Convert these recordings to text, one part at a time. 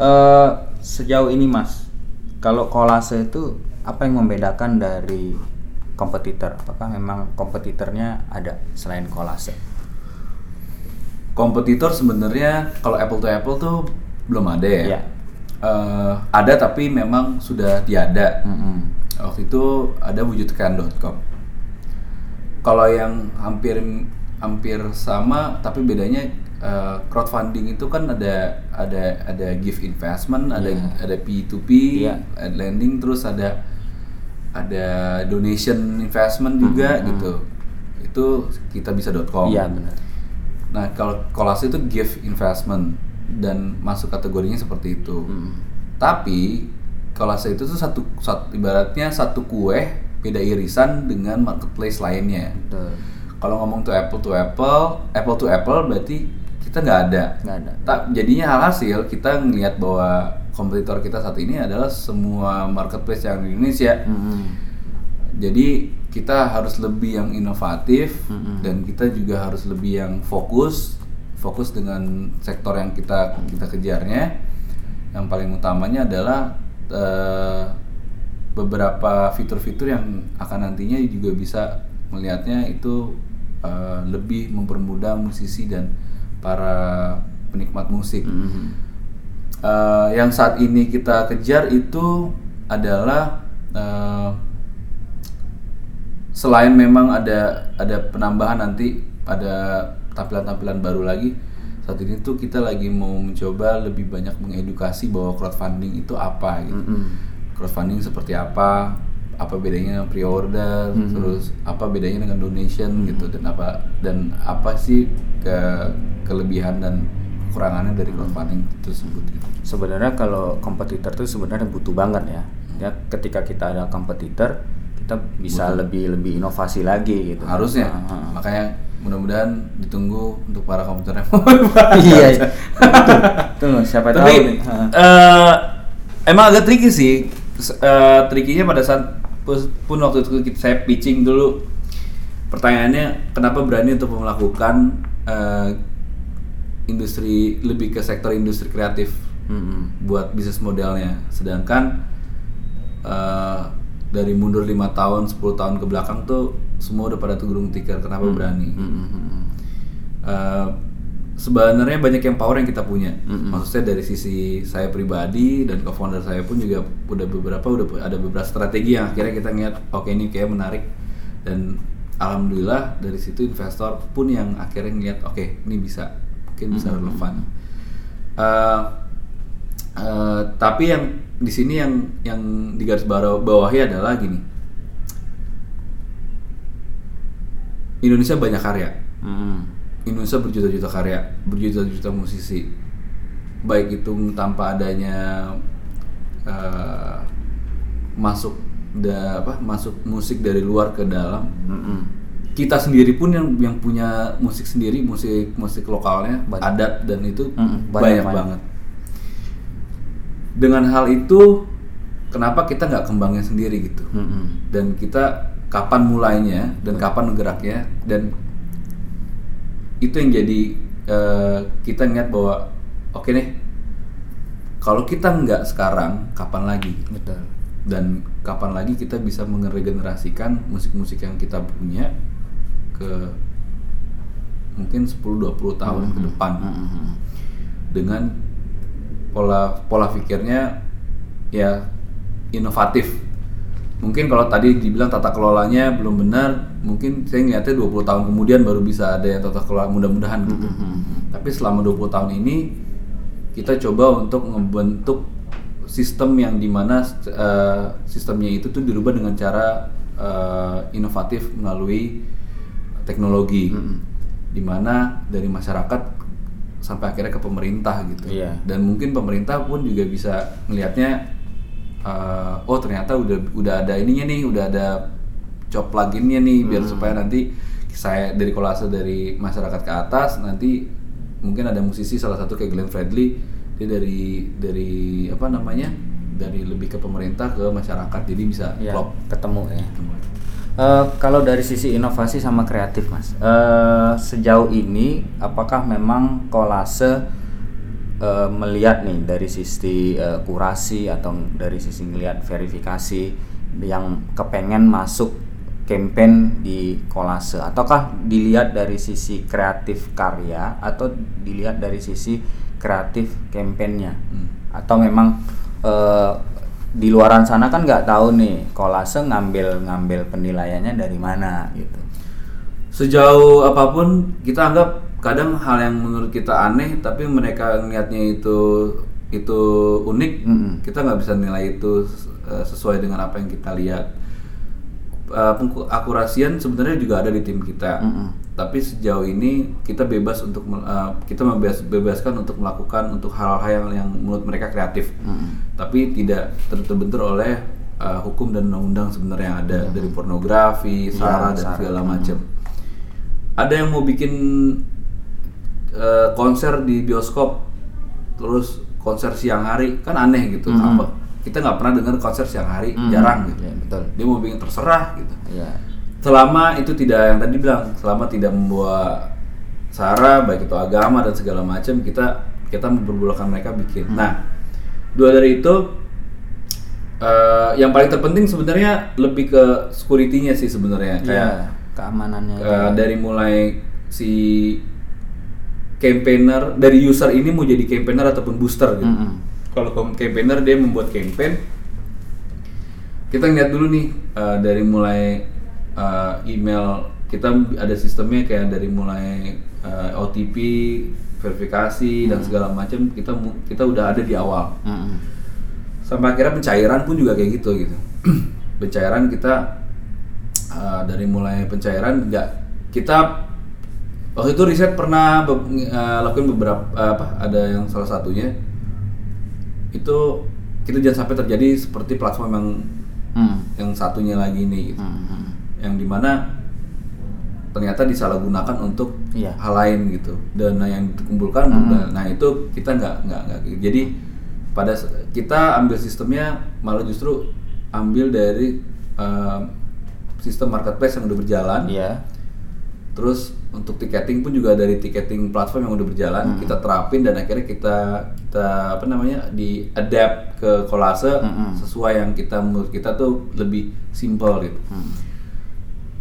Eh, sejauh ini mas, kalau kolase itu apa yang membedakan dari kompetitor? Apakah memang kompetitornya ada selain kolase? Kompetitor sebenarnya kalau apple to apple tuh belum ada ya. Iya. Eh, ada tapi memang sudah tiada. Mm-mm. Waktu itu ada wujudkan.com. Kalau yang hampir hampir sama tapi bedanya eh, crowdfunding itu kan ada ada ada give investment, ada Iya. ada P2P, Iya. ada lending terus ada ada donation investment juga gitu. Itu kita bisa.com. Iya benar. Nah, kalau kolase itu give investment dan masuk kategorinya seperti itu. Mm. Tapi kolase itu tuh satu, satu ibaratnya satu kue beda irisan dengan marketplace lainnya. Betul. Kalau ngomong tuh apple to apple, apple to apple berarti kita nggak ada. Nggak ada. Tak, jadinya alhasil kita ngelihat bahwa kompetitor kita saat ini adalah semua marketplace yang di Indonesia. Mm-mm. Jadi kita harus lebih yang inovatif Mm-mm. dan kita juga harus lebih yang fokus, fokus dengan sektor yang kita kita kejarnya. Yang paling utamanya adalah eh, beberapa fitur-fitur yang akan nantinya juga bisa melihatnya itu eh, lebih mempermudah musisi dan para penikmat musik. Mm-mm. Eh, yang saat ini kita kejar itu adalah eh, selain memang ada ada penambahan nanti ada tampilan-tampilan baru lagi saat ini tuh kita lagi mau mencoba lebih banyak mengedukasi bahwa crowdfunding itu apa gitu Mm-mm. crowdfunding seperti apa apa bedanya dengan pre-order Mhm. terus apa bedanya dengan donation gitu dan apa dan apa sih ke kelebihan dan kekurangannya dari crowdfunding tersebut gitu. Sebenarnya kalau kompetitor itu sebenarnya butuh banget ya. Ya ketika kita ada kompetitor kita bisa lebih lebih inovasi lagi gitu. harusnya Ah, ah. makanya mudah-mudahan ditunggu untuk para komputer yang iya. iya. Betul. Siapa tahu tapi. Ah. eh, emang agak tricky sih S- eh, trikinya pada saat pun waktu itu kita- saya pitching dulu. Pertanyaannya kenapa berani untuk melakukan eh, industri lebih ke sektor industri kreatif Mm-mm. buat bisnis modelnya? Sedangkan eh, dari mundur lima tahun 10 tahun ke belakang tuh semua udah pada gulung tikar kenapa berani? Mm-mm. Eh, sebenarnya banyak yang power yang kita punya. Mm-mm. Maksudnya dari sisi saya pribadi dan co-founder saya pun juga udah beberapa udah ada beberapa strategi yang akhirnya kita ngeliat oke ini kayak menarik dan alhamdulillah dari situ investor pun yang akhirnya ngeliat oke ini bisa mungkin bisa relevan. Eh, eh, tapi yang di sini yang yang di garis bawah bawahi adalah gini. Indonesia banyak karya. Mm-mm. Indonesia berjuta-juta karya, berjuta-juta musisi. Baik itu tanpa adanya eh, masuk da, apa masuk musik dari luar ke dalam. Mm-mm. Kita sendiri pun yang yang punya musik sendiri, musik musik lokalnya, Banyak. adat dan itu Mm-mm, banyak, banyak, banyak. banget. Dengan hal itu, kenapa kita nggak kembangnya sendiri gitu? Mm-mm. dan kita kapan mulainya dan kapan geraknya dan itu yang jadi eh, kita ingat bahwa oke nih kalau kita nggak sekarang kapan lagi Betul. dan kapan lagi kita bisa meregenerasikan musik-musik yang kita punya ke mungkin 10-20 tahun ke depan Mm-mm. dengan pola pola pikirnya ya inovatif. Mungkin kalau tadi dibilang tata kelolanya belum benar, mungkin saya ngeliatnya 20 tahun kemudian baru bisa ada yang tata kelola mudah-mudahan gitu. Mm-mm. Tapi selama 20 tahun ini kita coba untuk membentuk sistem yang di mana eh, sistemnya itu tuh dirubah dengan cara eh, inovatif melalui teknologi, Mm-mm. di mana dari masyarakat sampai akhirnya ke pemerintah gitu. Iya. Dan mungkin pemerintah pun juga bisa melihatnya, eh, oh ternyata udah udah ada ininya nih, udah ada job pluginnya nih, biar supaya nanti saya dari kolase dari masyarakat ke atas nanti mungkin ada musisi salah satu kayak Glenn Fredly dia dari dari apa namanya dari lebih ke pemerintah ke masyarakat jadi bisa Ya, klop. ketemu ya. Eh, kalau dari sisi inovasi sama kreatif, mas, eh, sejauh ini apakah memang kolase eh, melihat nih dari sisi eh, kurasi atau dari sisi melihat verifikasi yang kepengen masuk campaign di kolase. Ataukah dilihat dari sisi kreatif karya atau dilihat dari sisi kreatif campaignnya? Hmm. atau memang eh, di luaran sana kan nggak tahu nih kolase ngambil ngambil penilaiannya dari mana gitu. Sejauh apa pun kita anggap kadang hal yang menurut kita aneh tapi mereka niatnya itu itu unik, Mm-mm. kita nggak bisa nilai itu eh, sesuai dengan apa yang kita lihat. Pengku- akurasian sebenarnya juga ada di tim kita. Mm-mm. Tapi sejauh ini kita bebas untuk eh, kita membebas bebaskan untuk melakukan untuk hal-hal yang, yang menurut mereka kreatif. Mm-mm. Tapi tidak terbentur oleh eh, hukum dan undang-undang sebenarnya yang ada dari pornografi, sara dan sara. segala macam. Ada yang mau bikin eh, konser di bioskop, terus konser siang hari kan aneh gitu. Mm-mm. Apa? Kita nggak pernah dengar konser siang hari, Mm-mm. jarang gitu. Ya, betul. Dia mau bikin terserah gitu ya selama itu tidak yang tadi bilang selama tidak membawa sara baik itu agama dan segala macam kita kita memperbolehkan mereka bikin nah dua dari itu eh, yang paling terpenting sebenarnya lebih ke security-nya sih sebenarnya kayak ya keamanannya eh, dari mulai si campaigner dari user ini mau jadi campaigner ataupun booster gitu. Mm-mm. kalau kom- campaigner dia membuat campaign. Kita ngeliat dulu nih eh, dari mulai eh, email kita ada sistemnya kayak dari mulai eh, OTP verifikasi dan segala macam kita kita udah ada di awal. Mm-mm. sampai akhirnya pencairan pun juga kayak gitu gitu. Pencairan kita uh, dari mulai pencairan nggak kita waktu itu riset pernah be- uh, lakuin beberapa uh, apa ada yang salah satunya itu kita jangan sampai terjadi seperti platform yang Mm. yang satunya lagi ini gitu. Mm-mm. yang di mana ternyata disalahgunakan untuk Iya. hal lain gitu dana yang dikumpulkan dan- nah itu kita nggak nggak nggak jadi pada kita ambil sistemnya malah justru ambil dari um, sistem marketplace yang udah berjalan Iya. terus untuk tiketing pun juga dari tiketing platform yang udah berjalan Mm-mm. kita terapin dan akhirnya kita kita apa namanya di adapt ke kolase Mm-mm. sesuai yang kita menurut kita tuh lebih simple gitu Mm.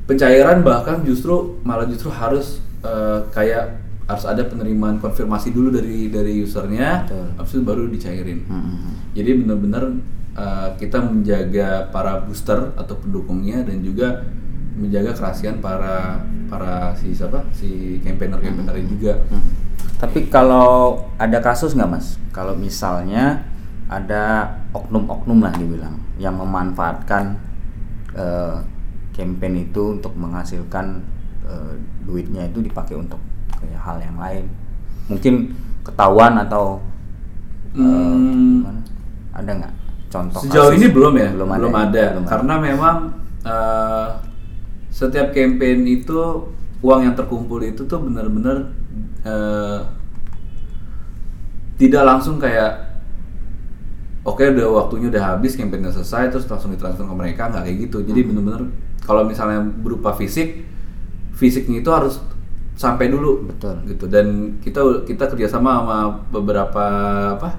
pencairan bahkan justru malah justru harus eh, kayak harus ada penerimaan konfirmasi dulu dari dari usernya, Betul. habis itu baru dicairin. Mm-mm. Jadi benar-benar eh, kita menjaga para booster atau pendukungnya dan juga menjaga kerahasiaan para para si siapa si campaigner campaigner juga. Mm. Tapi kalau ada kasus nggak mas? Kalau misalnya ada oknum-oknum lah dibilang yang memanfaatkan eh, campaign itu untuk menghasilkan eh, duitnya itu dipakai untuk kayak hal yang lain, mungkin ketahuan atau eh, Hmm. gimana? ada nggak contoh? Sejauh kasus? ini belum ya, belum belum, ada, ada, Belum ada. karena memang eh, setiap campaign itu uang yang terkumpul itu tuh benar-benar eh, tidak langsung kayak oke udah waktunya udah habis campaignnya selesai terus langsung ditransfer ke mereka nggak kayak gitu jadi Hmm. benar-benar kalau misalnya berupa fisik fisiknya itu harus sampai dulu Betul. gitu dan kita kita kerjasama sama beberapa apa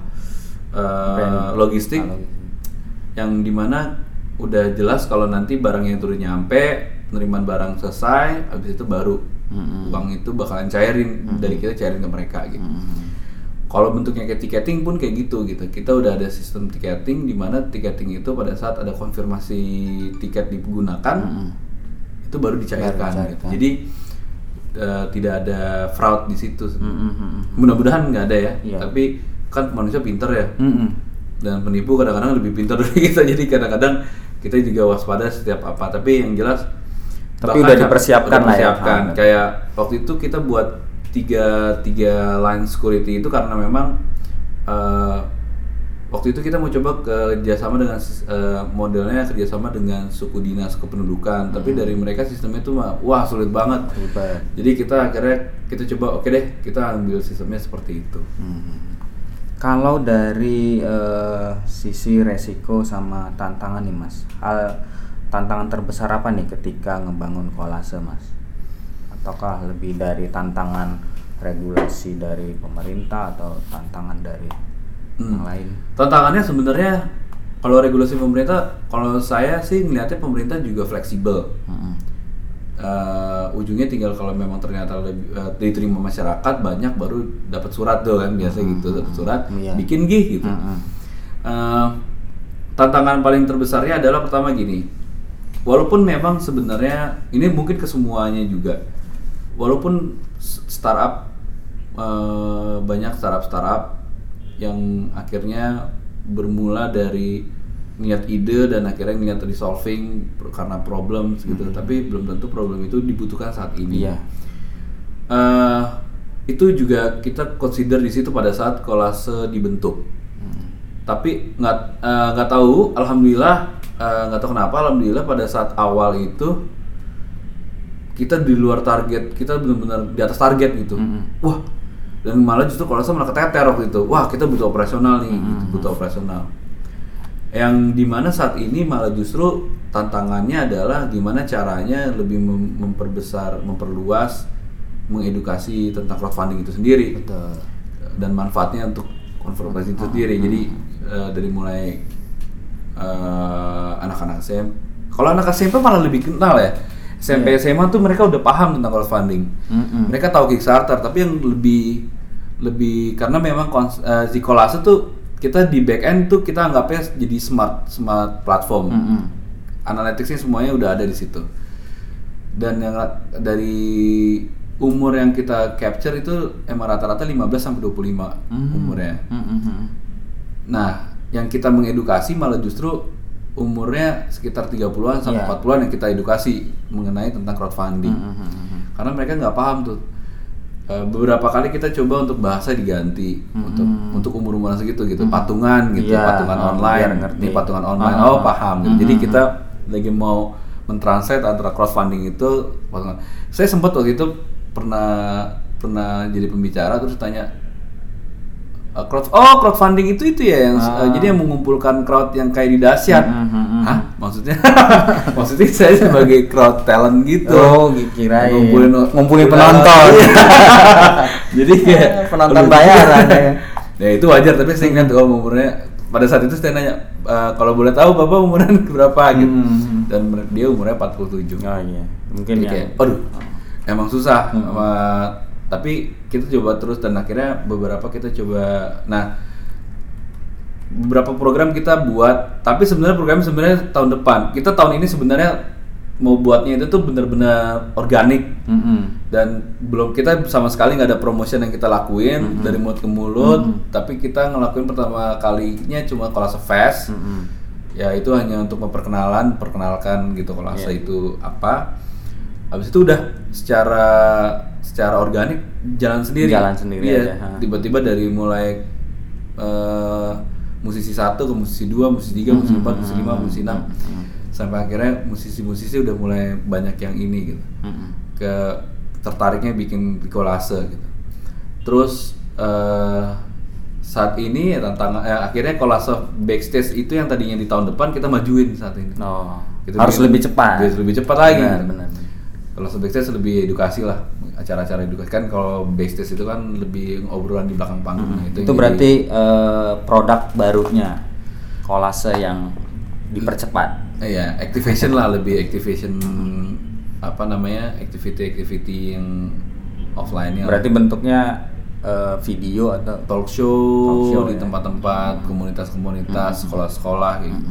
Brand. logistik Ah, yang di mana udah jelas kalau nanti barang yang turun nyampe penerimaan barang selesai habis itu baru Mm-mm. uang itu bakalan cairin dari kita cairin ke mereka gitu Mm-mm. kalau bentuknya kayak tiketing pun kayak gitu gitu kita udah ada sistem tiketing di mana tiketing itu pada saat ada konfirmasi tiket digunakan Mm-mm. itu baru dicairkan, Baru gitu. jadi eh, tidak ada fraud di situ Mm-mm. mudah-mudahan nggak ada ya Iya. tapi kan manusia pinter ya Mm-mm. dan penipu kadang-kadang lebih pintar dari kita jadi kadang-kadang kita juga waspada setiap apa tapi yang jelas Tapi bahkan udah dipersiapkan udah lah ya. dipersiapkan. Kayak waktu itu kita buat tiga tiga line security itu karena memang eh, waktu itu kita mau coba kerjasama dengan eh, modelnya kerjasama dengan suku dinas kependudukan Hmm. tapi dari mereka sistemnya tuh mah, wah sulit banget Ribet. jadi kita akhirnya kita coba oke deh kita ambil sistemnya seperti itu Hmm. Kalau dari eh, sisi resiko sama tantangan nih mas, hal tantangan terbesar apa nih ketika ngebangun kolase mas? Ataukah lebih dari tantangan regulasi dari pemerintah atau tantangan dari yang Hmm. lain Tantangannya sebenarnya kalau regulasi pemerintah, kalau saya sih ngelihatnya pemerintah juga fleksibel. Mm-mm. Eh, ujungnya tinggal kalau memang ternyata lebih, eh, diterima masyarakat banyak baru dapat surat tuh kan biasa gitu dapat surat Iya. bikin gih gitu. Mm-mm. Eh, tantangan paling terbesarnya adalah pertama gini, walaupun memang sebenarnya ini mungkin ke semuanya juga, walaupun startup eh, banyak startup startup yang akhirnya bermula dari niat ide dan akhirnya niat resolving karena problem gitu, tapi belum tentu problem itu dibutuhkan saat ini. Eh, itu juga kita consider di situ pada saat kolase dibentuk. Tapi nggak eh, nggak tahu, alhamdulillah eh, nggak tahu kenapa, alhamdulillah pada saat awal itu kita di luar target, kita benar-benar di atas target gitu. Wah, dan malah justru kolase malah keteter waktu itu. Wah, kita butuh operasional nih, gitu, butuh operasional. Yang di mana saat ini malah justru tantangannya adalah gimana caranya lebih mem- memperbesar, memperluas, mengedukasi tentang crowdfunding itu sendiri betul dan manfaatnya untuk konservasi itu sendiri. Jadi eh, dari mulai eh, anak-anak SMP, kalau anak SMP malah lebih kenal ya. SMP SMA tuh mereka udah paham tentang crowdfunding. Mm-mm. Mereka tahu Kickstarter, tapi yang lebih lebih karena memang kons, eh, si Kolase tuh kita di back end tuh kita anggapnya jadi smart smart platform. Mm-mm. Analyticsnya semuanya udah ada di situ. Dan yang dari umur yang kita capture itu emang rata-rata 15 sampai 25 Hmm. umurnya. Mm-mm. Nah, yang kita mengedukasi malah justru umurnya sekitar 30-an sampai Iya. 40-an yang kita edukasi mengenai tentang crowdfunding. Mm-mm. Karena mereka nggak paham tuh. Eh, beberapa kali kita coba untuk bahasa diganti untuk untuk umur-umuran segitu gitu, patungan gitu, Iya, patungan oh, online, ngerti. ini patungan online. Ah, oh, ah. paham gitu. Jadi kita lagi mau mentranslate antara crowdfunding itu patungan. Saya sempat waktu itu pernah pernah jadi pembicara terus tanya "Eh, crowd oh crowdfunding itu itu ya yang Ah. eh, jadi yang mengumpulkan crowd yang kayak di dahsyat. Mhm, Hah? Maksudnya maksudnya saya sebagai crowd talent gitu. Oh, kirain. Ngumpulin Ngumpulin penonton. Jadi kayak penonton aduh, bayaran ya. Ya itu wajar tapi saya ingat kalau umurnya pada saat itu saya nanya "E, kalau boleh tahu Bapak umuran berapa gitu. Hmm. Dan mer- dia umurnya 47. Oh iya. Mungkin Jadi yang kayak aduh emang susah Hmm. sama- tapi kita coba terus dan akhirnya beberapa kita coba nah beberapa program kita buat tapi sebenarnya program sebenarnya tahun depan. Kita tahun ini sebenarnya mau buatnya itu tuh benar-benar organik. Mm-mm. dan belum kita sama sekali nggak ada promotion yang kita lakuin dari mulut ke mulut. Tapi kita ngelakuin pertama kalinya cuma kolase fest. Mm-mm. ya itu hanya untuk memperkenalan perkenalkan gitu kolase Iya. itu apa habis itu udah secara secara organik jalan sendiri Jalan sendiri Iya, aja, ha. tiba-tiba dari mulai eh, musisi satu ke musisi dua musisi tiga musisi empat musisi lima musisi enam sampai akhirnya musisi-musisi udah mulai banyak yang ini gitu Mm-mm. ke tertariknya bikin kolase gitu. Terus eh, saat ini ya tantangan eh, akhirnya kolase backstage itu yang tadinya di tahun depan kita majuin saat ini. Oh, Kita harus bikin- lebih cepat. Harus lebih cepat lagi. Benar, benar. Kolase backstage lebih edukasi lah acara-acara edukasi. Kan kalau backstage itu kan lebih obrolan di belakang panggung. Nah, Itu, jadi- berarti eh, produk barunya kolase yang dipercepat. Iya, activation lah lebih activation apa namanya activity-activity yang offline nya Berarti bentuknya eh, video atau talk show, Talk show, di ya. tempat-tempat komunitas-komunitas sekolah-sekolah gitu.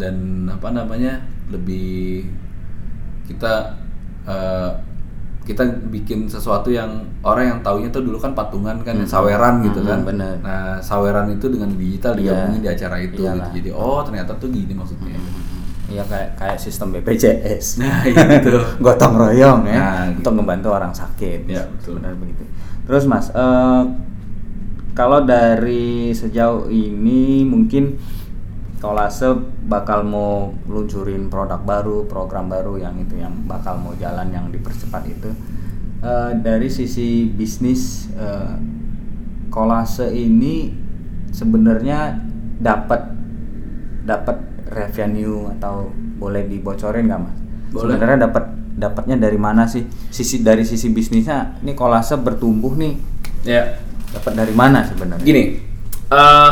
Dan apa namanya lebih kita eh, kita bikin sesuatu yang orang yang taunya tuh dulu kan patungan kan ya, saweran gitu Mm-mm, kan bener. nah saweran itu dengan digital Iya. digabungin di acara itu gitu. Iyalah. jadi oh ternyata tuh gini maksudnya Iya kayak kayak sistem BPJS. nah gitu Gotong royong ya Nah, gitu. untuk membantu orang sakit. Ya, betul. Benar begitu. Terus Mas, eh, kalau dari sejauh ini mungkin Kolase bakal mau luncurin produk baru, program baru yang itu yang bakal mau jalan yang dipercepat itu. Eh, dari sisi bisnis eh, Kolase ini sebenarnya dapat dapat revenue atau boleh dibocorin nggak mas? Boleh. Sebenarnya dapat dapatnya dari mana sih? Sisi dari sisi bisnisnya, ini kolase bertumbuh nih, Ya, dapat dari mana sebenarnya? gini. eh,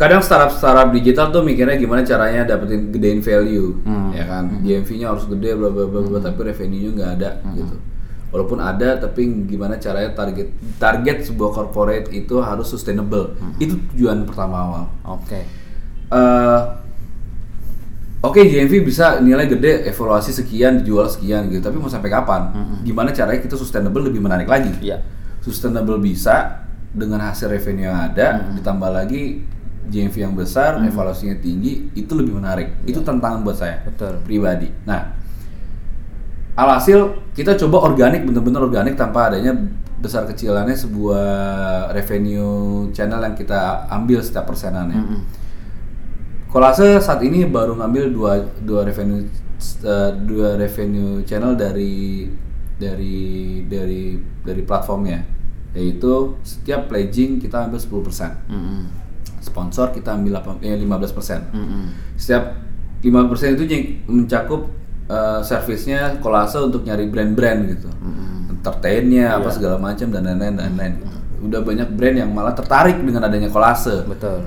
kadang startup startup digital tuh mikirnya gimana caranya dapetin gedein value, Hmm. ya kan? GMV-nya harus gede, bla bla bla, bla, tapi revenue-nya nggak ada gitu. Walaupun ada, tapi gimana caranya target target sebuah corporate itu harus sustainable. Itu tujuan pertama awal. Oke. eh Oke GMV bisa nilai gede, evaluasi sekian, dijual sekian gitu. Tapi mau sampai kapan? Gimana caranya kita sustainable lebih menarik lagi? Iya. Sustainable bisa dengan hasil revenue yang ada, ditambah lagi GMV yang besar, evaluasinya tinggi, itu lebih menarik. Itu tantangan buat saya Betul. pribadi. Nah, alhasil kita coba organik, bener-bener organik tanpa adanya besar kecilannya sebuah revenue channel yang kita ambil setiap persenannya. Mm-mm. Kolase saat ini baru ngambil dua dua revenue eh, dua revenue channel dari dari dari dari platformnya yaitu setiap pledging kita ambil 10% Mm-mm. Sponsor kita ambil 8, eh, 15% Mm-mm. setiap 5% itu yang mencakup eh, servisnya kolase untuk nyari brand-brand gitu Mm-mm. entertainnya apa Iya. segala macam dan lain-lain dan lain-lain gitu. udah banyak brand yang malah tertarik dengan adanya kolase Betul.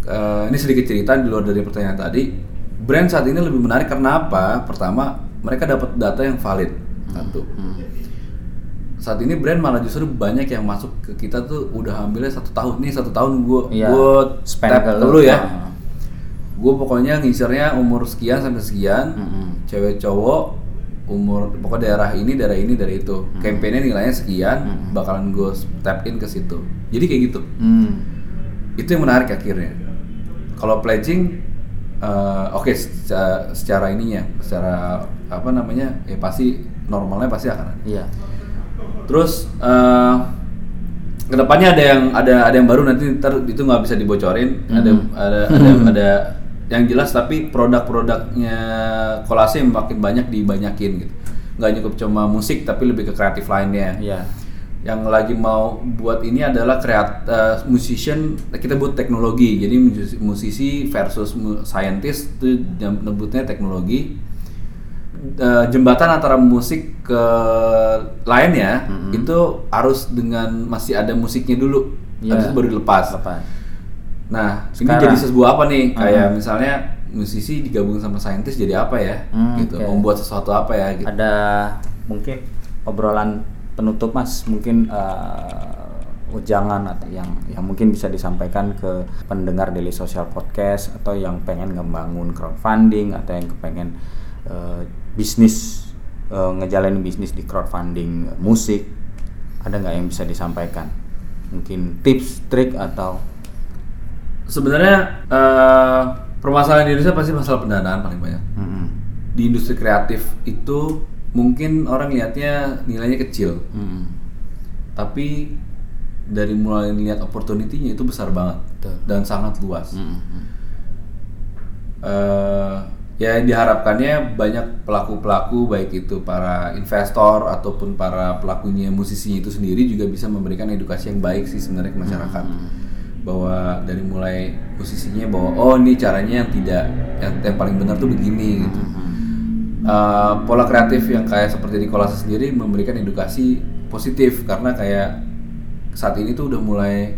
Eh, ini sedikit cerita di luar dari pertanyaan tadi. Brand saat ini lebih menarik karena apa? Pertama, mereka dapat data yang valid. Satu. Mm. Saat ini brand malah justru banyak yang masuk ke kita tuh udah ambilnya satu tahun nih satu tahun gue Iya. gue Spend tap ke lu. ya. Ah. Gue pokoknya ngisirnya umur sekian sampai sekian, Mm-mm. cewek cowok umur pokoknya daerah ini daerah ini dari itu. Campaignnya nilainya sekian, bakalan gue tap in ke situ. Jadi kayak gitu Mm. itu yang menarik akhirnya kalau pledging eh, oke secara, secara ininya secara apa namanya ya pasti normalnya pasti akan ada Iya. Terus eh ke depannya ada yang ada ada yang baru nanti ntar itu nggak bisa dibocorin. Ada ada ada ada yang jelas tapi produk-produknya kolase yang makin banyak dibanyakin gitu. Nggak cukup cuma musik tapi lebih ke kreatif lainnya. Iya. yang lagi mau buat ini adalah kreat eh, musician kita buat teknologi. Jadi musisi, versus scientist itu nyebutnya teknologi Eh, jembatan antara musik ke lainnya itu harus dengan masih ada musiknya dulu Iya. habis itu baru dilepas Lepas. nah Sekarang. ini jadi sebuah apa nih kayak Hmm. misalnya musisi digabung sama saintis jadi apa ya Hmm, gitu oke. membuat sesuatu apa ya gitu Ada mungkin obrolan penutup Mas, mungkin eh, ujangan atau yang yang mungkin bisa disampaikan ke pendengar Daily Social Podcast atau yang pengen ngebangun crowdfunding atau yang kepengen eh, bisnis eh, ngejalanin bisnis di crowdfunding musik ada nggak yang bisa disampaikan? Mungkin tips, trik atau sebenarnya eh, permasalahan di Indonesia pasti masalah pendanaan paling banyak Mm-mm. di industri kreatif itu mungkin orang lihatnya nilainya kecil Mm-mm. tapi dari mulai lihat opportunity-nya itu besar banget Betul. dan sangat luas Mm-mm. eh ya diharapkannya banyak pelaku-pelaku baik itu para investor ataupun para pelakunya musisinya itu sendiri juga bisa memberikan edukasi yang baik sih sebenarnya ke masyarakat. Bahwa dari mulai musisinya bahwa oh ini caranya yang tidak yang, yang paling benar tuh begini gitu. Eh, pola kreatif yang kayak seperti di kolase sendiri memberikan edukasi positif karena kayak saat ini tuh udah mulai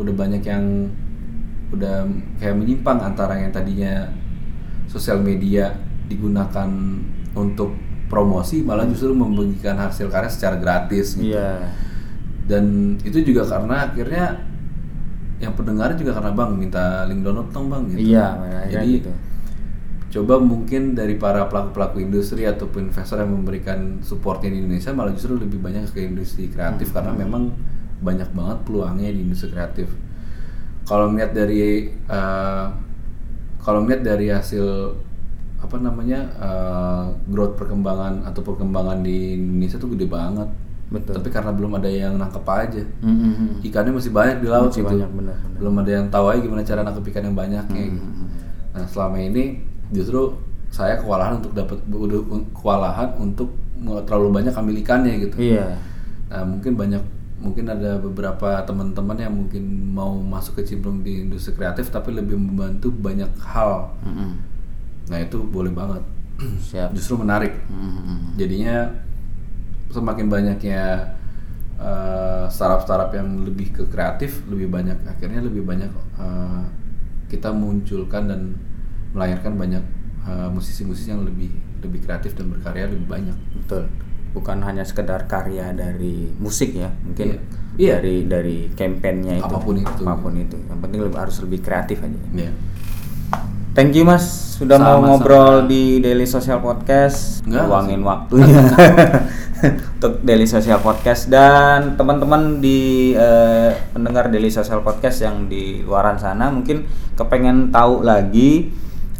udah banyak yang udah kayak menyimpang antara yang tadinya sosial media digunakan untuk promosi malah justru membagikan hasil karya secara gratis gitu. Iya. dan itu juga karena akhirnya yang pendengar juga karena bang minta link download dong bang gitu Iya, akhirnya jadi gitu. coba mungkin dari para pelaku-pelaku industri ataupun investor yang memberikan supportnya di Indonesia malah justru lebih banyak ke industri kreatif karena memang banyak banget peluangnya di industri kreatif kalau melihat dari eh, kalau melihat dari hasil apa namanya eh, growth perkembangan atau perkembangan di Indonesia tuh gede banget Betul. tapi karena belum ada yang nangkep aja Mm-mm. ikannya masih banyak di laut Masih gitu. banyak, benar, benar. belum ada yang tahu aja gimana cara nangkep ikan yang banyak gitu. nah selama ini justru saya kewalahan untuk dapat kewalahan untuk terlalu banyak ambil ikannya gitu Iya. nah mungkin banyak mungkin ada beberapa teman-teman yang mungkin mau masuk kecimpung di industri kreatif tapi lebih membantu banyak hal Mm-mm. nah itu boleh banget Siap. justru menarik Hmm. jadinya semakin banyaknya eh, startup-startup yang lebih ke kreatif lebih banyak akhirnya lebih banyak eh, kita munculkan dan melahirkan banyak eh, musisi-musisi yang lebih lebih kreatif dan berkarya lebih banyak Betul. Bukan hanya sekedar karya dari musik ya, mungkin Iya. dari dari kampanyenya itu. Apa pun itu. Apa pun itu. Yang penting lebih, harus lebih kreatif aja. ya Thank you Mas sudah mau Sama-sama. ngobrol di Daily Social Podcast, Enggak. luangin waktunya untuk Daily Social Podcast dan teman-teman di eh, pendengar Daily Social Podcast yang di luaran sana mungkin kepengen tahu lagi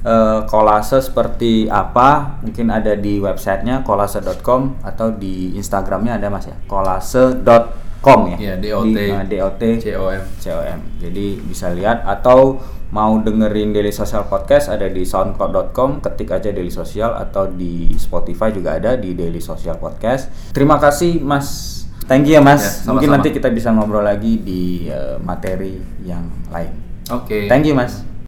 eh, kolase seperti apa, mungkin ada di websitenya kolase.com atau di Instagramnya ada Mas ya, kolase.com ya. Iya, DOT. Di, eh, DOT COM COM. Jadi bisa lihat atau mau dengerin Daily Social Podcast ada di soundcloud.com, ketik aja Daily Social atau di Spotify juga ada di Daily Social Podcast. Terima kasih Mas. Thank you ya Mas. Ya, sama-sama. Mungkin nanti kita bisa ngobrol lagi di eh, materi yang lain. oke Thank you Mas.